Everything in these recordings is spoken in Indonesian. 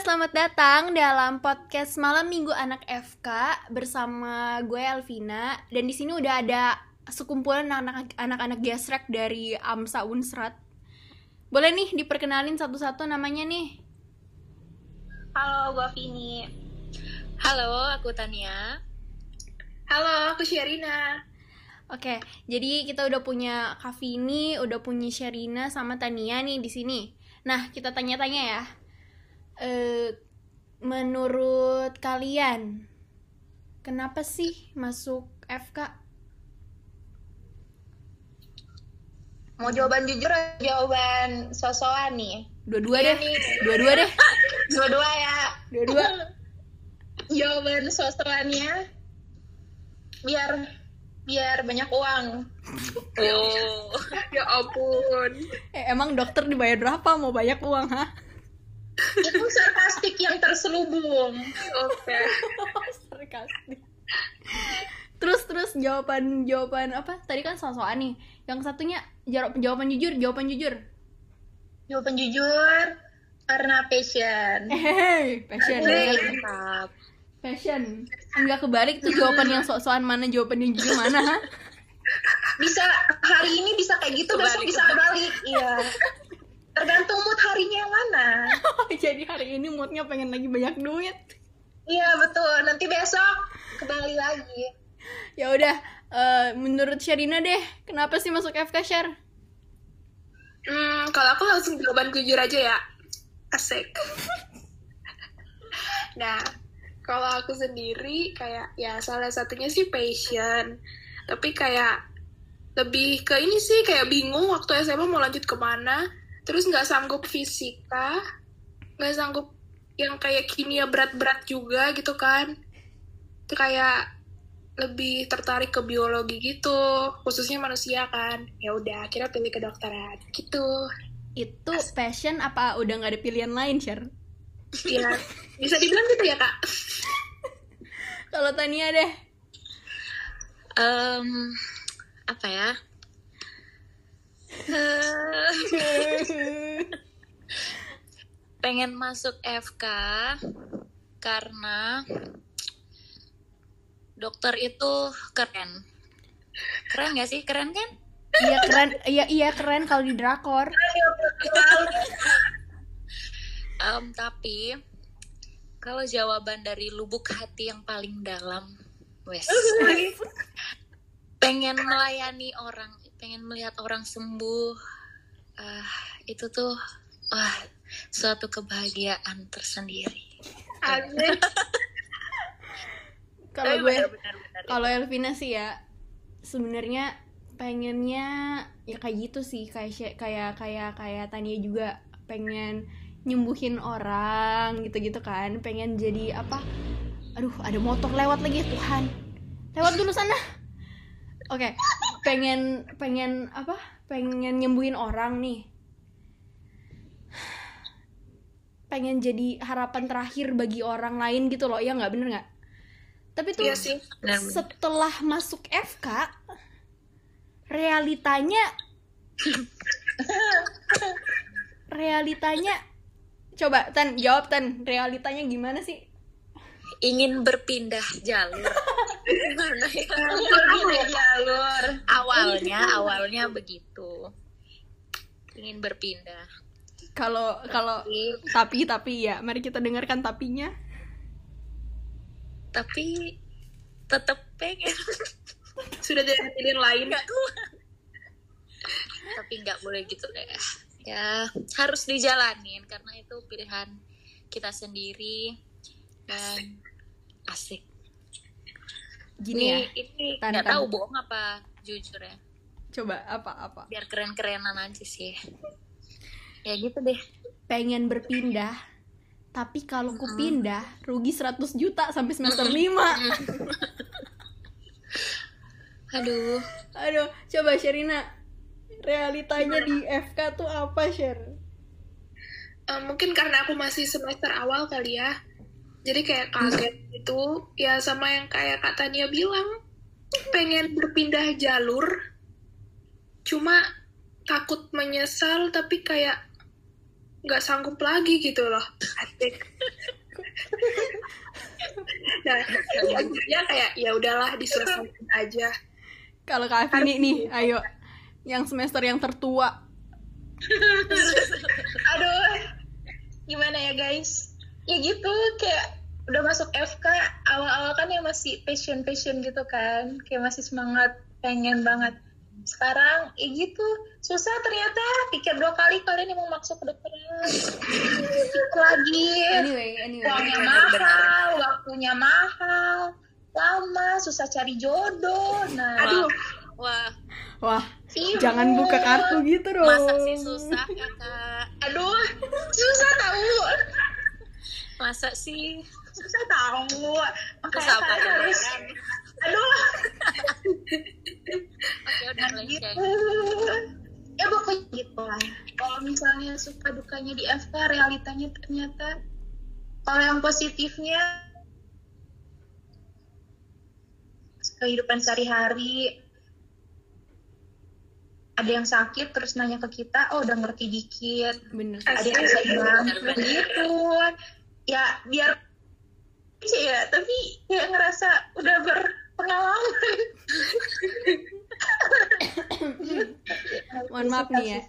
selamat datang dalam podcast Malam Minggu Anak FK bersama gue Elvina dan di sini udah ada sekumpulan anak-anak anak-anak gesrek dari AMSA Unsrat. Boleh nih diperkenalin satu-satu namanya nih. Halo, gue Vini. Halo, aku Tania. Halo, aku Sherina. Oke, jadi kita udah punya Kavini, udah punya Sherina sama Tania nih di sini. Nah, kita tanya-tanya ya. Eh, menurut kalian, kenapa sih masuk FK? Mau jawaban jujur atau jawaban sosokan nih? Dua-dua Iya deh, nih. dua-dua deh, Dua-dua ya. dua-dua. Jawaban sosokannya biar biar banyak uang. Oh, Ya ampun. Eh, emang dokter dibayar berapa? Mau banyak uang, ha? Itu sarkastik yang terselubung. Oke. Sarkastik. Terus terus jawaban jawaban apa? Tadi kan soal-soal nih. Yang satunya jawab jawaban jujur, jawaban jujur. Jawaban jujur karena passion. Passion. Hey. mantap. Passion. Enggak kebalik tuh jawaban yang sok-sokan mana, jawaban yang jujur mana? Bisa hari ini bisa kayak gitu, besok Kebalik, bisa kebalik. Iya. Tergantung mood harinya yang mana. Jadi hari ini moodnya pengen lagi banyak duit. Iya betul. Nanti besok kembali lagi. Ya udah, eh, menurut Sherina deh, kenapa sih masuk FK Share? Hmm, kalau aku langsung jawaban jujur aja ya. Asik. nah, kalau aku sendiri kayak ya salah satunya sih passion. Tapi kayak lebih ke ini sih kayak bingung waktu SMA mau lanjut ke mana. Terus nggak sanggup fisika, nggak sanggup yang kayak kimia berat-berat juga gitu kan. Itu kayak lebih tertarik ke biologi gitu, khususnya manusia kan. Ya udah, akhirnya pilih kedokteran gitu. Itu passion apa udah nggak ada pilihan lain, Share? Ya, bisa dibilang gitu ya kak. Kalau Tania deh. Em, apa ya? Pengen masuk FK karena dokter itu keren. Keren gak sih? Keren kan? Iya keren, iya iya keren kalau di drakor. Em, tapi kalau jawaban dari lubuk hati yang paling dalam, wes pengen melayani orang, pengen melihat orang sembuh, ah itu tuh wah suatu kebahagiaan tersendiri. Kalau gue, kalau Elvina sih ya, sebenarnya pengennya ya kayak gitu sih, kayak kayak kayak kayak Tania juga pengen nyembuhin orang gitu-gitu kan, pengen jadi apa? Aduh, ada motor lewat lagi Tuhan. Lewat dulu sana. Oke, pengen pengen apa? Pengen nyembuhin orang nih. Pengen jadi harapan terakhir bagi orang lain gitu loh, ya nggak bener nggak? Tapi tuh Iya sih. setelah masuk FK realitanya realitanya coba Tan jawab Tan realitanya gimana sih ingin berpindah jalur. Gimana ya? Pergi dari jalur. Awalnya, awalnya begitu. Ingin berpindah. kalau kalau tapi tapi ya mari kita dengarkan tapinya Tapi tetap pengen. Sudah jadi pilihan lain. kuat tapi nggak boleh gitu deh ya harus dijalanin karena itu pilihan kita sendiri dan asik. Gini ya ini ini Tan, nggak tahu bohong apa jujur ya. Coba apa apa? Biar keren-kerenan aja sih. Ya gitu deh. Pengen berpindah tapi kalau ku pindah rugi 100 juta sampai semester 5 aduh. Aduh coba Sherina. Realitanya di FK tuh apa Sher? Eh, mungkin karena aku masih semester awal kali ya. Jadi kayak kaget gitu. Ya sama yang kayak Kak Tania bilang. Pengen berpindah jalur. Cuma takut menyesal tapi kayak nggak sanggup lagi gitu loh asik nah ya kayak ya udahlah diselesaikan aja Kalau Kak Afini nih, ayo. Yang semester yang tertua. aduh gimana ya guys ya gitu kayak udah masuk FK awal-awal kan ya masih passion passion gitu kan. Kayak masih semangat pengen banget. Sekarang ya gitu. Susah ternyata pikir dua kali kalian yang mau masuk ke dokteran. Pikir lagi. Anyway, anyway. uangnya benar, benar. mahal waktunya mahal. Lama susah cari jodoh. Nah. Aduh. Wah, Wah, sibuk. jangan buka kartu gitu dong. masa sih susah ya kak? aduh susah tahu Masa sih? susah tahu. Makanya kalian harus aduh. Oke udah gitu. Melenceng. ya pokoknya gitu lah. Kalau misalnya suka dukanya di FK realitanya ternyata kalau yang positifnya kehidupan sehari-hari ada yang sakit terus nanya ke kita oh udah ngerti dikit. Bener. ada yang Benar-benar. gitu ya biar sih ya tapi kayak ngerasa udah berpengalaman. Mohon maaf nih ya.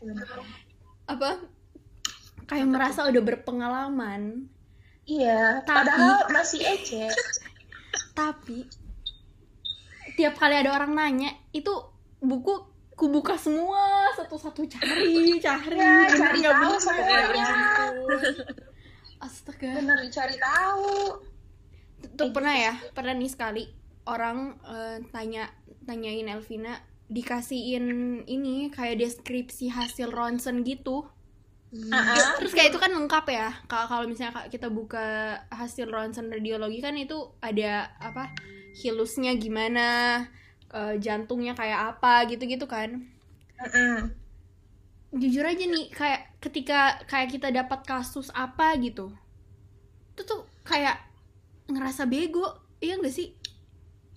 Apa? Kayak merasa udah berpengalaman, iya Tapi- padahal masih ece tapi tiap kali ada orang nanya, itu buku ku buka semua satu-satu cari, cari, Ya, cari tahu semuanya. Astaga. bener cari tahu Tuh pernah ya, pernah nih sekali orang eh, tanya tanyain Elvina dikasihin ini kayak deskripsi hasil ronsen gitu. Ah, Terus kayak itu kan lengkap ya. Kalau kalau misalnya kita buka hasil ronsen radiologi kan itu ada apa? Hilusnya gimana, eh, jantungnya kayak apa gitu-gitu kan. mm-mm. Jujur aja nih kayak ketika kayak kita dapat kasus apa gitu. Itu tuh kayak ngerasa bego. Iya gak sih?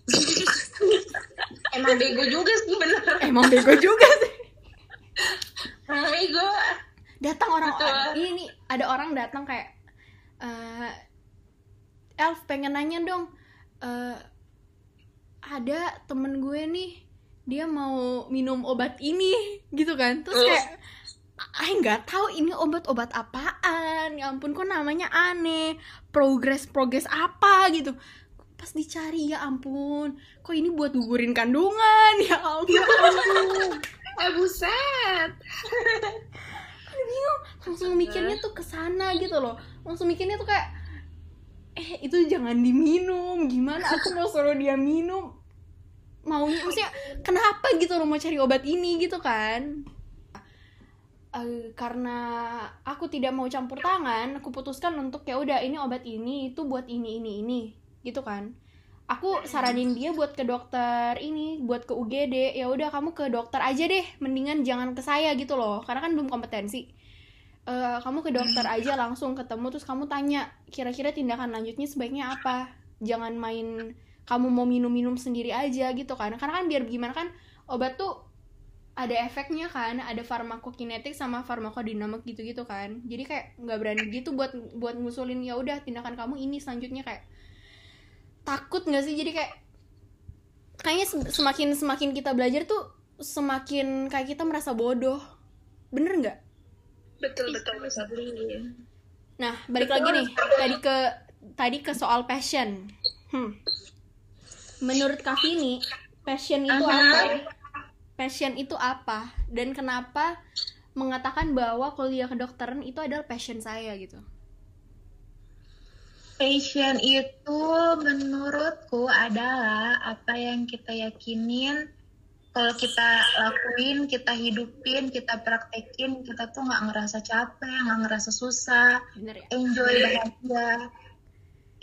emang bego juga sih bener Emang bego juga sih. emang bego datang orang ini nih ada orang datang kayak eh Elf pengen nanya dong eh ada temen gue nih dia mau minum obat ini gitu kan. Terus kayak ah nggak tahu ini obat-obat apaan. Ya ampun kok namanya aneh. Progres progres apa gitu. Pas dicari ya ampun kok ini buat gugurin kandungan? Ya ampun. eh buset. Bingung. Langsung mikirnya tuh ke sana gitu loh. Langsung mikirnya tuh kayak eh itu jangan diminum. Gimana? Aku mau suruh dia minum maunya maksudnya kenapa gitu loh mau cari obat ini gitu kan? Eh, karena aku tidak mau campur tangan aku putuskan untuk ya udah ini obat ini itu buat ini ini ini gitu kan. Aku saranin dia buat ke dokter ini buat ke UGD ya udah kamu ke dokter aja deh mendingan jangan ke saya gitu loh karena kan belum kompetensi. Eh, kamu ke dokter aja langsung ketemu terus kamu tanya kira-kira tindakan lanjutnya sebaiknya apa. Jangan main kamu mau minum-minum sendiri aja gitu kan. Karena kan biar gimana kan obat tuh ada efeknya kan ada farmakokinetik sama farmakodinamik gitu-gitu kan. Jadi kayak nggak berani gitu buat buat ngusulin ya udah tindakan kamu ini selanjutnya. Kayak takut nggak sih? Jadi kayak kayaknya sem- semakin semakin kita belajar tuh semakin kayak kita merasa bodoh. Bener nggak? Betul betul. Betul Nah, balik lagi nih tadi ke tadi ke soal passion. Hmm. Menurut Kak Vini, passion itu apa? Passion itu apa? Dan kenapa mengatakan bahwa kuliah kedokteran itu adalah passion saya gitu? Passion itu menurutku adalah apa yang kita yakinin kalau kita lakuin, kita hidupin, kita praktekin, kita tuh nggak ngerasa capek, nggak ngerasa susah, Bener ya? enjoy bahagia.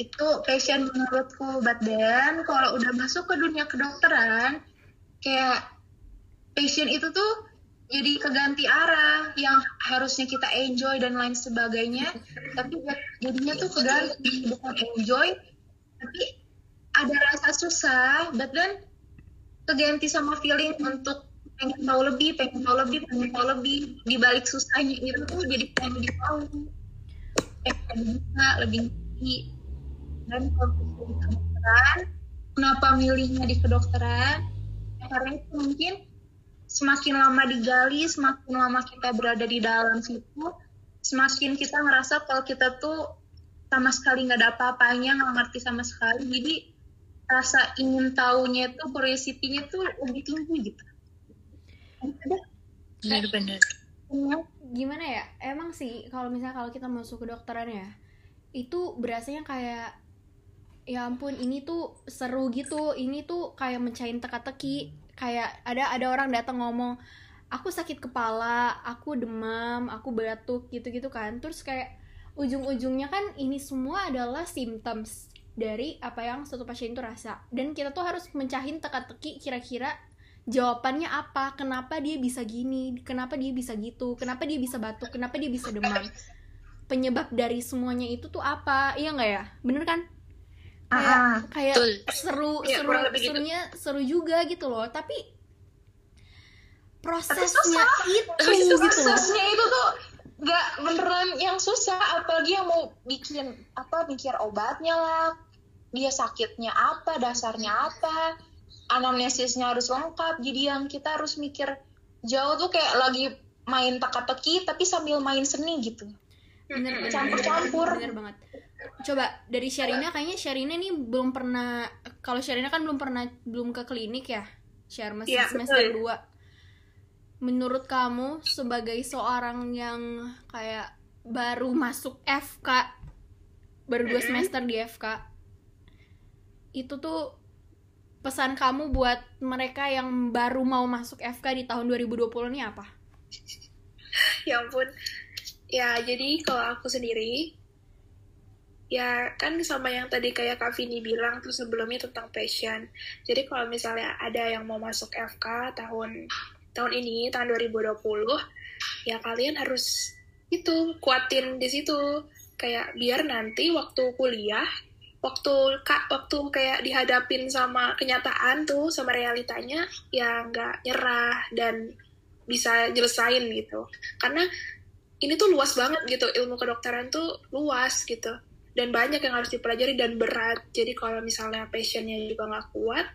Itu passion menurutku. But then kalau udah masuk ke dunia kedokteran, kayak passion itu tuh jadi keganti arah yang harusnya kita enjoy dan lain sebagainya tapi jadinya tuh keganti. Bukan enjoy tapi ada rasa susah but then keganti sama feeling untuk pengen tahu lebih pengen tahu lebih pengen tahu lebih. Di balik susahnya itu tuh jadi pengen tahu pengen bisa lebih dan kalau di kedokteran. Kenapa milihnya di kedokteran? Ya, karena itu mungkin semakin lama digali semakin lama kita berada di dalam situ semakin kita ngerasa kalau kita tuh sama sekali nggak ada apa-apanya nggak ngerti sama sekali. Jadi rasa ingin tahunya itu curiosity-nya tuh lebih tinggi gitu. Benar-benar punya gimana ya? Emang sih kalau misalnya kalau kita masuk ke dokteran ya itu berasanya kayak ya ampun ini tuh seru gitu. Ini tuh kayak mencahin teka-teki. Kayak ada ada orang datang ngomong aku sakit kepala aku demam aku batuk gitu-gitu kan. Terus kayak ujung-ujungnya kan ini semua adalah symptoms dari apa yang suatu pasien itu rasa. Dan kita tuh harus mencahin teka-teki kira-kira jawabannya apa. Kenapa dia bisa gini? Kenapa dia bisa gitu? Kenapa dia bisa batuk? Kenapa dia bisa demam? Penyebab dari semuanya itu tuh apa? Iya nggak ya? Bener kan kayak Ah, kayak Betul. seru Iya, seru lebih gitu. serunya seru juga gitu loh. Tapi prosesnya susah. itu Tapi gitu loh. prosesnya itu tuh nggak beneran yang susah. Apalagi yang mau bikin apa mikir obatnya lah. Dia sakitnya apa dasarnya apa. Anamnesisnya harus lengkap. Jadi yang kita harus mikir jauh tuh kayak lagi main teka-teki tapi sambil main seni gitu. Bener bener, Campur-campur. bener, bener banget coba dari Sherina kayaknya Sherina nih belum pernah kalau Sherina kan belum pernah belum ke klinik ya share masih Iya, semester betul. 2 menurut kamu sebagai seorang yang kayak baru masuk FK baru dua semester di FK itu tuh pesan kamu buat mereka yang baru mau masuk FK di tahun 2020 ini apa? ya ampun ya jadi kalau aku sendiri ya kan sama yang tadi kayak Kak Vini bilang tuh sebelumnya tentang passion. Jadi kalau misalnya ada yang mau masuk FK tahun tahun ini tahun 2020 ya kalian harus itu kuatin di situ. Kayak biar nanti waktu kuliah waktu kak waktu kayak dihadapin sama kenyataan tuh sama realitanya ya nggak nyerah dan bisa nyelesain gitu. Karena ini tuh luas banget gitu ilmu kedokteran tuh luas gitu dan banyak yang harus dipelajari dan berat jadi kalau misalnya passionnya juga nggak kuat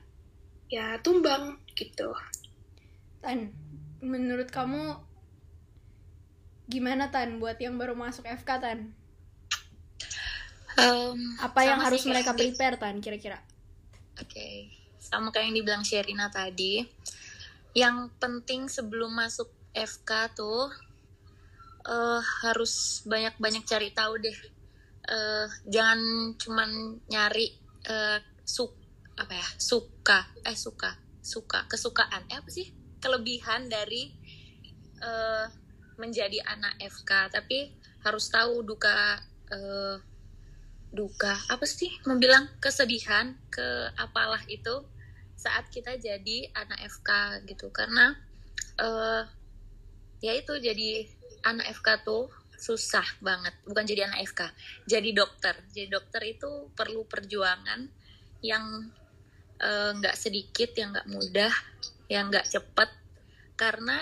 ya tumbang gitu Tan, menurut kamu gimana Tan buat yang baru masuk FK Tan? Em, Apa yang harus sih mereka prepare Tan kira-kira? Oke, sama kayak yang dibilang Sherina tadi, yang penting sebelum masuk FK tuh eh, harus banyak-banyak cari tahu deh. Eh, jangan cuman nyari eh, suk apa ya suka eh suka suka kesukaan. Eh apa sih? Kelebihan dari eh, menjadi anak FK tapi harus tahu duka eh, duka apa sih? Membilang kesedihan ke apalah itu saat kita jadi anak FK gitu. Karena eh ya itu jadi anak FK tuh susah banget. Bukan jadi anak FK jadi dokter. Jadi dokter itu perlu perjuangan yang eh, nggak sedikit yang nggak mudah yang nggak cepet. Karena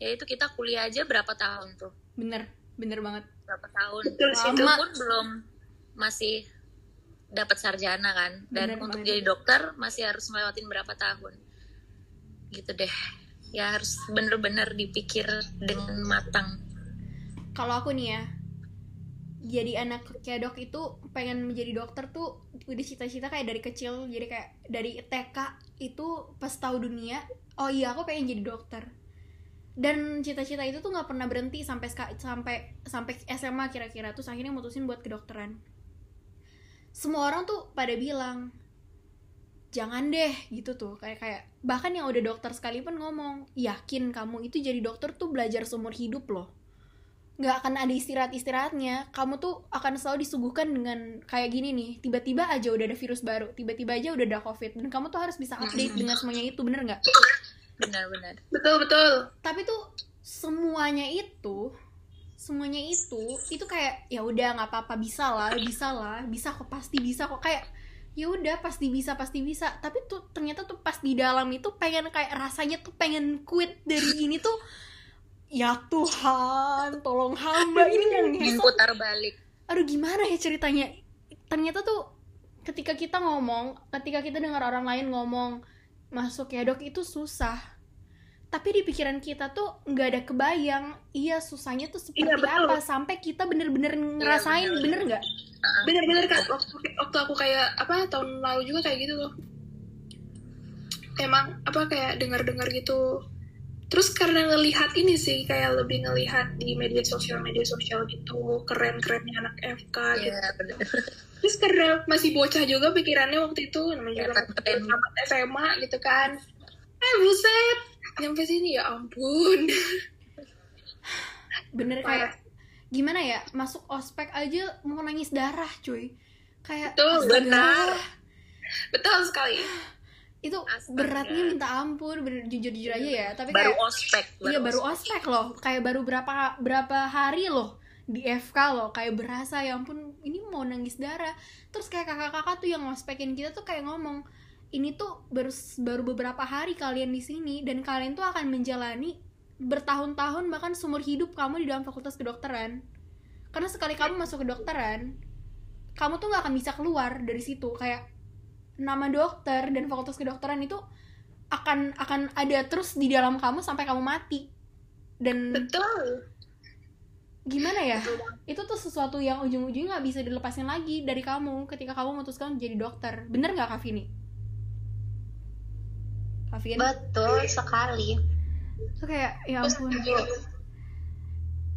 ya itu kita kuliah aja berapa tahun tuh? Bener, bener banget. berapa tahun? Betul sih, itu pun belum masih dapat sarjana kan. Dan Bener untuk banget. jadi dokter masih harus melewatin berapa tahun? Gitu deh. Ya harus bener-bener dipikir dengan matang Kalau aku nih ya, jadi anak kedok itu pengen menjadi dokter tuh udah cita-cita kayak dari kecil. Jadi kayak dari TK itu pas tahu dunia oh iya aku pengen jadi dokter. Dan cita-cita itu tuh nggak pernah berhenti sampai sampai sampai SMA kira-kira. Terus akhirnya mutusin buat kedokteran. Semua orang tuh pada bilang jangan deh gitu tuh. Kayak kayak bahkan yang udah dokter sekalipun ngomong yakin kamu itu jadi dokter tuh belajar seumur hidup loh nggak akan ada istirahat istirahatnya kamu tuh akan selalu disuguhkan dengan kayak gini nih tiba-tiba aja udah ada virus baru tiba-tiba aja udah ada covid dan kamu tuh harus bisa update dengan semuanya itu bener nggak? Benar-benar betul betul. Tapi tuh semuanya itu semuanya itu itu kayak ya udah nggak apa-apa bisa lah bisa lah bisa kok pasti bisa kok. Kayak ya udah pasti bisa pasti bisa. Tapi tuh ternyata tuh pas di dalam itu pengen kayak rasanya tuh pengen quit dari ini tuh ya Tuhan tolong hamba. Ini mau ngesot putar balik. aduh gimana ya ceritanya? Ternyata tuh ketika kita ngomong ketika kita dengar orang lain ngomong masuk ya dok itu susah. Tapi di pikiran kita tuh nggak ada kebayang iya susahnya tuh seperti Iya, betul. apa sampai kita bener-bener ngerasain bener. bener nggak? Bener-bener kan waktu, waktu aku kayak apa tahun lalu juga kayak gitu loh. Emang apa kayak dengar-dengar gitu terus karena ngelihat ini sih kayak lebih ngelihat di media sosial media sosial gitu keren-kerennya anak FK gitu Iya, bener. terus karena masih bocah juga pikirannya waktu itu namanya juga keren. tamat SMA gitu kan eh buset nyampe sini ya ampun bener Parah. kayak gimana ya masuk ospek aja mau nangis darah cuy kayak Betul, benar. betul sekali itu Astaga. beratnya minta ampun bener jujur jujur aja ya. Tapi Baru kayak ospek. iya baru ospek. loh. Kayak baru berapa berapa hari loh di FK loh. Kayak berasa ya ampun ini mau nangis darah. Terus kayak kakak-kakak tuh yang ngospekin kita tuh kayak ngomong ini tuh baru baru beberapa hari kalian di sini dan kalian tuh akan menjalani bertahun-tahun bahkan seumur hidup kamu di dalam fakultas kedokteran. Karena sekali kamu masuk kedokteran kamu tuh nggak akan bisa keluar dari situ. Kayak nama dokter dan fakultas kedokteran itu akan akan ada terus di dalam kamu sampai kamu mati dan betul gimana ya itu tuh sesuatu yang ujung-ujungnya nggak bisa dilepasin lagi dari kamu ketika kamu memutuskan menjadi dokter bener nggak Kak Vini? Kak Vin? Betul sekali. itu kayak ya ampun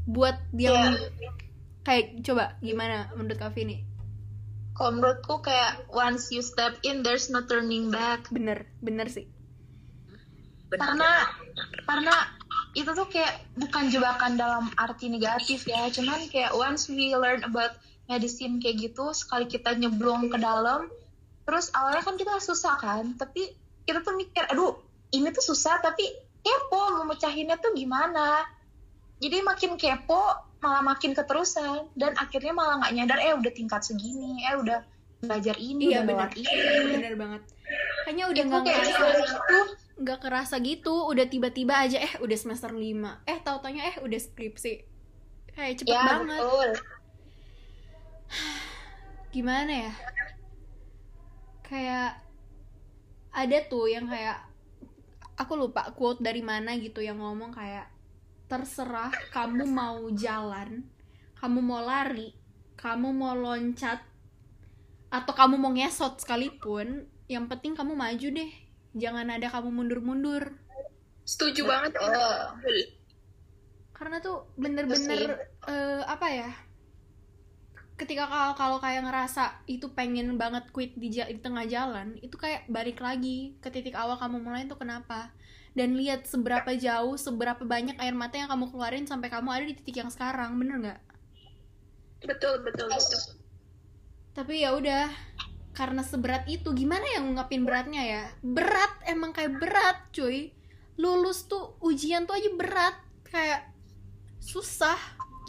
buat yang Iya. kayak coba gimana menurut Kak Vini? Kalau menurutku kayak once you step in, there's no turning back. bener bener sih Bener. Karena karena itu tuh kayak bukan jebakan dalam arti negatif ya, cuman kayak once we learn about medicine kayak gitu, sekali kita nyeblong ke dalam, terus awalnya kan kita susah kan, tapi kita tuh mikir, aduh ini tuh susah, tapi kepo mau mecahinnya tuh gimana? Jadi makin kepo, malah makin keterusan, dan akhirnya malah nggak nyadar, eh udah tingkat segini, eh udah belajar ini, Iya, udah bener. ini. bener banget. Kayaknya udah nggak kayak ngerasa sekali itu. nggak kerasa gitu. Udah tiba-tiba aja eh udah semester 5 eh tau taunya eh udah skripsi. Kayak cepet ya banget. betul. gimana ya? Kayak ada tuh yang kayak aku lupa quote dari mana gitu yang ngomong kayak terserah kamu mau jalan kamu mau lari kamu mau loncat atau kamu mau ngesot sekalipun yang penting kamu maju deh. Jangan ada kamu mundur-mundur. Setuju banget Oh. karena tuh bener-bener eh, apa ya ketika kalau kalau kayak ngerasa itu pengen banget quit di, di tengah jalan itu kayak balik lagi ke titik awal kamu mulai itu kenapa dan lihat seberapa jauh seberapa banyak air mata yang kamu keluarin sampai kamu ada di titik yang sekarang bener nggak? Betul betul betul. Tapi ya udah karena seberat itu gimana yang ngungkapin beratnya ya? Berat emang kayak berat cuy. Lulus tuh ujian tuh aja berat. Kayak susah.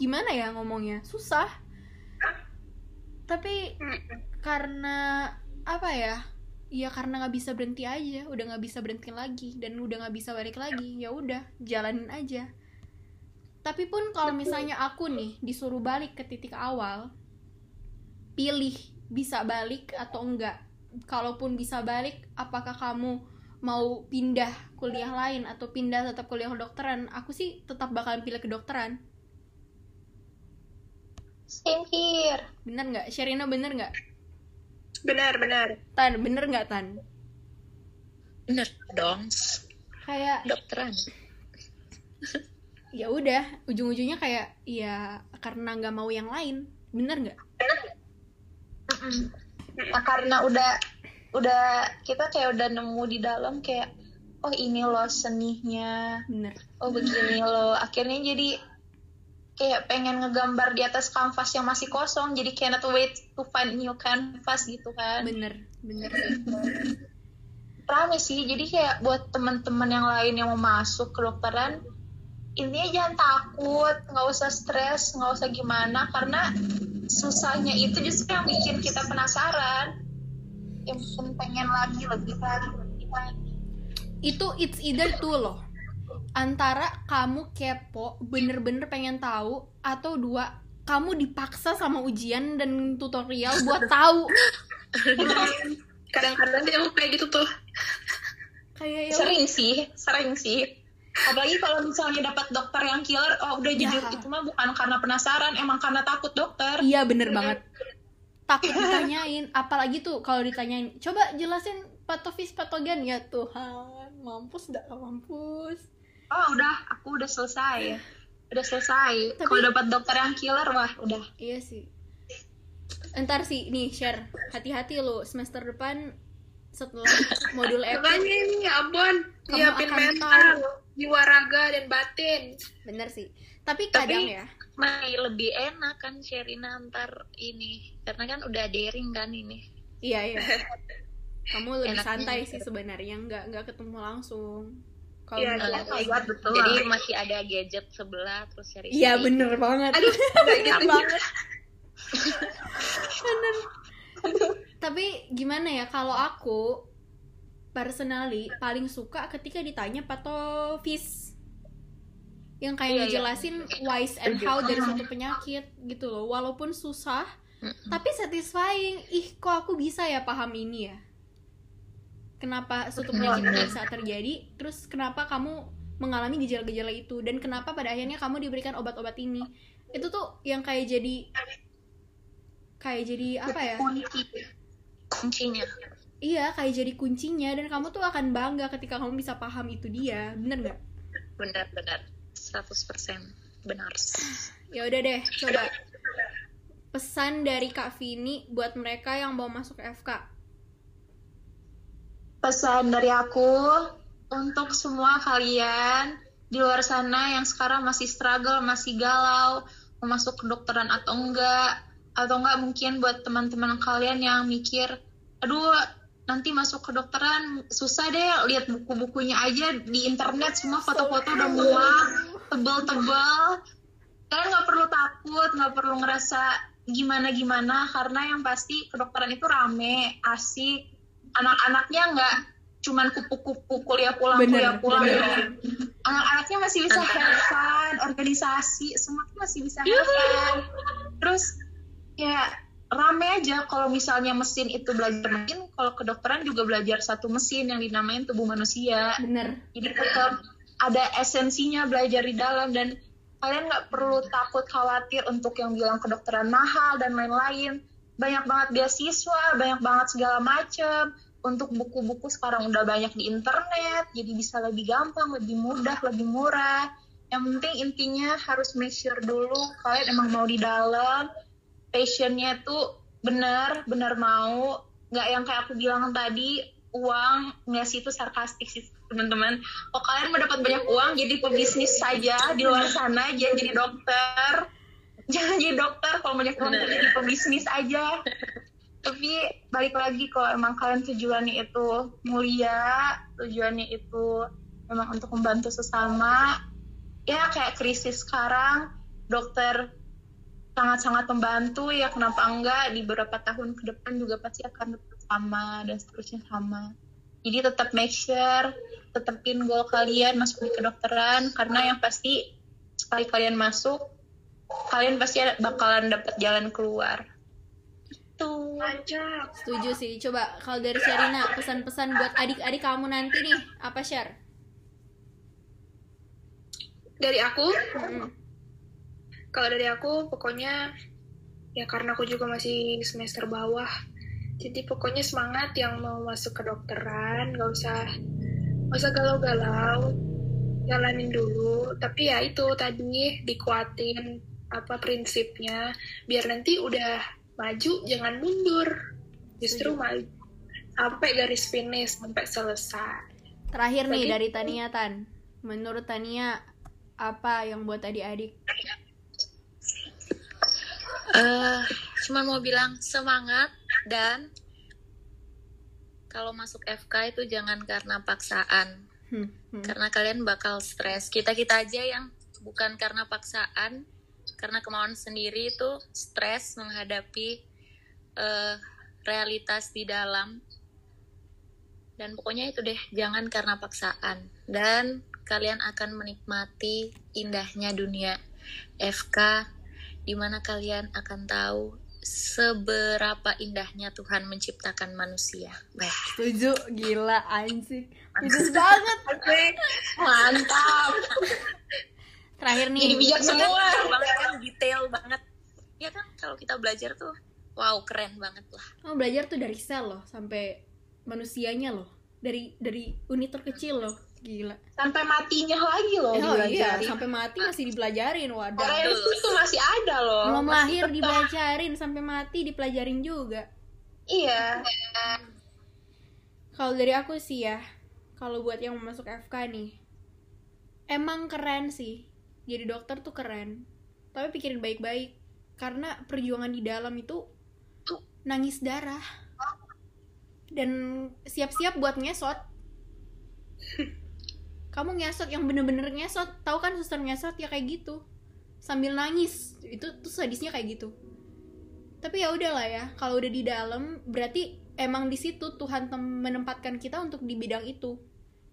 Gimana ya ngomongnya? Susah. Tapi karena apa ya ya karena nggak bisa berhenti aja udah nggak bisa berhenti lagi dan udah nggak bisa balik lagi ya udah jalanin aja. Tapi pun kalau misalnya aku nih disuruh balik ke titik awal pilih bisa balik atau enggak kalaupun bisa balik apakah kamu mau pindah kuliah lain atau pindah tetap kuliah kedokteran? Aku sih tetap bakalan pilih kedokteran. Same here. bener nggak? Sherina bener nggak benar benar Tan bener nggak Tan Bener dong. kayak Dokteran. ya udah ujung-ujungnya kayak ya karena nggak mau yang lain bener nggak. Nah, karena udah udah kita kayak udah nemu di dalam kayak oh ini loh senihnya, bener oh begini loh. Akhirnya jadi kayak pengen ngegambar di atas kanvas yang masih kosong, jadi cannot wait to find new canvas gitu kan. bener bener Rame sih, jadi kayak buat teman-teman yang lain yang mau masuk ke dokteran, intinya jangan takut, nggak usah stres, nggak usah gimana, karena susahnya itu justru yang bikin kita penasaran. yang pengen lagi lebih lagi lebih lagi itu it's either tuh loh antara kamu kepo bener-bener pengen tahu atau dua kamu dipaksa sama ujian dan tutorial buat tahu. Kadang-kadang dia mau kayak gitu tuh. Kayak ya sering sih sering sih. Apalagi kalau misalnya dapat dokter yang killer oh udah jujur Ya. itu mah bukan karena penasaran emang karena takut dokter. Iya bener banget. Takut ditanyain apalagi tuh kalau ditanyain coba jelasin patofis patogen. Ya Tuhan mampus dah mampus oh udah. Aku udah selesai. Udah selesai. Tapi- kalau dapat dokter yang killer wah udah. Iya sih. Entar sih nih share. Hati-hati lo semester depan setelah modul EP makanya ini ya ampun. Kamu nyiapin mental tahu. jiwa raga dan batin. Bener sih. Tapi Tapi- kadang ya. Masih lebih enak kan Sherina antar ini. Karena kan udah daring kan ini. iya iya. Kamu lebih Enaknya santai sih sebenarnya. Nggak nggak ketemu langsung kalau kayak my god betul Jadi masih ada gadget sebelah terus Sherina. Iya bener banget. aduh gitu banget. bener. Tapi gimana ya kalau aku personally paling suka ketika ditanya patofis yang kayak Iya, iya. ngejelasin whys and how dari suatu penyakit gitu loh walaupun susah Mm-mm. tapi satisfying ih kok aku bisa ya paham ini ya kenapa suatu penyakit bisa terjadi terus kenapa kamu mengalami gejala-gejala itu dan kenapa pada akhirnya kamu diberikan obat-obat ini. Itu tuh yang kayak jadi kayak jadi apa ya? Kunci. Kuncinya. iya kayak jadi kuncinya dan kamu tuh akan bangga ketika kamu bisa paham itu dia. Bener nggak? Benar-benar 100% benar. ya udah deh coba. Pesan dari kak Vini buat mereka yang mau masuk FK pesan dari aku untuk semua kalian di luar sana yang sekarang masih struggle, masih galau, mau masuk kedokteran atau enggak, atau enggak mungkin buat teman-teman kalian yang mikir, aduh nanti masuk kedokteran susah deh, lihat buku-bukunya aja di internet semua foto-foto udah muak, tebel-tebel. Kalian nggak perlu takut, nggak perlu ngerasa gimana-gimana, karena yang pasti kedokteran itu rame, asik, anak-anaknya nggak cuman kupu-kupu kuliah pulang Bener, kuliah pulang. bener. anak-anaknya masih bisa fun organisasi semua masih bisa fun terus ya rame aja kalau misalnya mesin itu belajar mesin kalau kedokteran juga belajar satu mesin yang dinamain tubuh manusia. Bener. Jadi tetap ada esensinya belajar di dalam dan kalian nggak perlu takut khawatir untuk yang bilang kedokteran mahal dan lain-lain. Banyak banget beasiswa banyak banget segala macem untuk buku-buku sekarang udah banyak di internet jadi bisa lebih gampang lebih mudah lebih murah. Yang penting intinya harus make sure dulu kalian emang mau di dalam. Passionnya tuh benar benar mau. Nggak yang kayak aku bilang tadi uang nggak sih itu sarkastik sih teman-teman. Kalau kalian mau dapat banyak uang jadi pebisnis saja di luar sana jangan jadi dokter. Jangan jadi dokter kalau banyak uang jadi pebisnis aja tapi balik lagi kalau emang kalian tujuannya itu mulia tujuannya itu memang untuk membantu sesama ya kayak krisis sekarang dokter sangat-sangat membantu ya kenapa enggak di beberapa tahun ke depan juga pasti akan sama dan seterusnya sama. Jadi tetap make sure tetepin goal kalian masuk di kedokteran karena yang pasti sekali kalian masuk kalian pasti bakalan dapat jalan keluar tuh Mantap. setuju sih. Coba kalau dari Sherina pesan-pesan buat adik-adik kamu nanti nih. Apa share dari aku? Mm-mm. kalau dari aku pokoknya ya karena aku juga masih semester bawah jadi pokoknya semangat yang mau masuk ke dokteran nggak usah nggak usah galau-galau. Jalanin dulu. Tapi ya itu tadi dikuatin apa prinsipnya. Biar nanti udah maju jangan mundur. Justru Setuju. maju. Sampai garis finish sampai selesai. Terakhir nih Tadi- dari Tania Tan. Menurut Tania apa yang buat adik-adik? Eh cuman mau bilang semangat dan kalau masuk FK itu jangan karena paksaan. Hmm, hmm. karena kalian bakal stres. Kita kita aja yang bukan karena paksaan karena kemauan sendiri itu stres menghadapi eh, realitas di dalam. Dan pokoknya itu deh jangan karena paksaan. Dan kalian akan menikmati indahnya dunia FK di mana kalian akan tahu seberapa indahnya Tuhan menciptakan manusia. Wah, setuju? Gila anjing. Bagus banget. Mantap. terakhir nih. Jadi bijak semua. detail banget kan, detail banget. Ya kan kalau kita belajar tuh, wow keren banget lah. kamu belajar tuh dari sel loh sampai manusianya loh. Dari dari unit terkecil loh. Gila. Sampai matinya lagi loh oh iya sampai mati masih dipelajarin Orang wadah yang itu masih ada loh. belum Masih lahir tetap- dipelajarin sampai mati dipelajarin juga. Iya. kalau dari aku sih ya kalau buat yang mau masuk FK nih emang keren sih jadi dokter tuh keren. Tapi pikirin baik-baik. Karena perjuangan di dalam itu nangis darah. Dan siap-siap buat ngesot. Kamu ngesot yang bener-bener ngesot. Tahu kan suster ngesot? Ya kayak gitu. Sambil nangis. Itu tuh sadisnya kayak gitu. Tapi ya udahlah ya. Kalau udah di dalam berarti emang di situ Tuhan menempatkan kita untuk di bidang itu.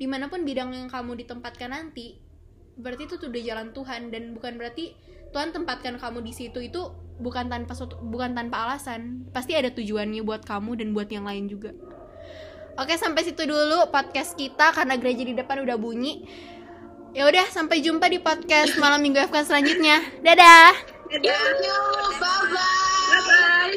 Di mana pun bidang yang kamu ditempatkan nanti berarti itu tuh udah jalan Tuhan dan bukan berarti Tuhan tempatkan kamu di situ itu bukan tanpa bukan tanpa alasan pasti ada tujuannya buat kamu dan buat yang lain juga oke sampai situ dulu podcast kita karena gereja di depan udah bunyi ya udah sampai jumpa di podcast malam minggu FK selanjutnya dadah Thank you. Bye bye. Bye.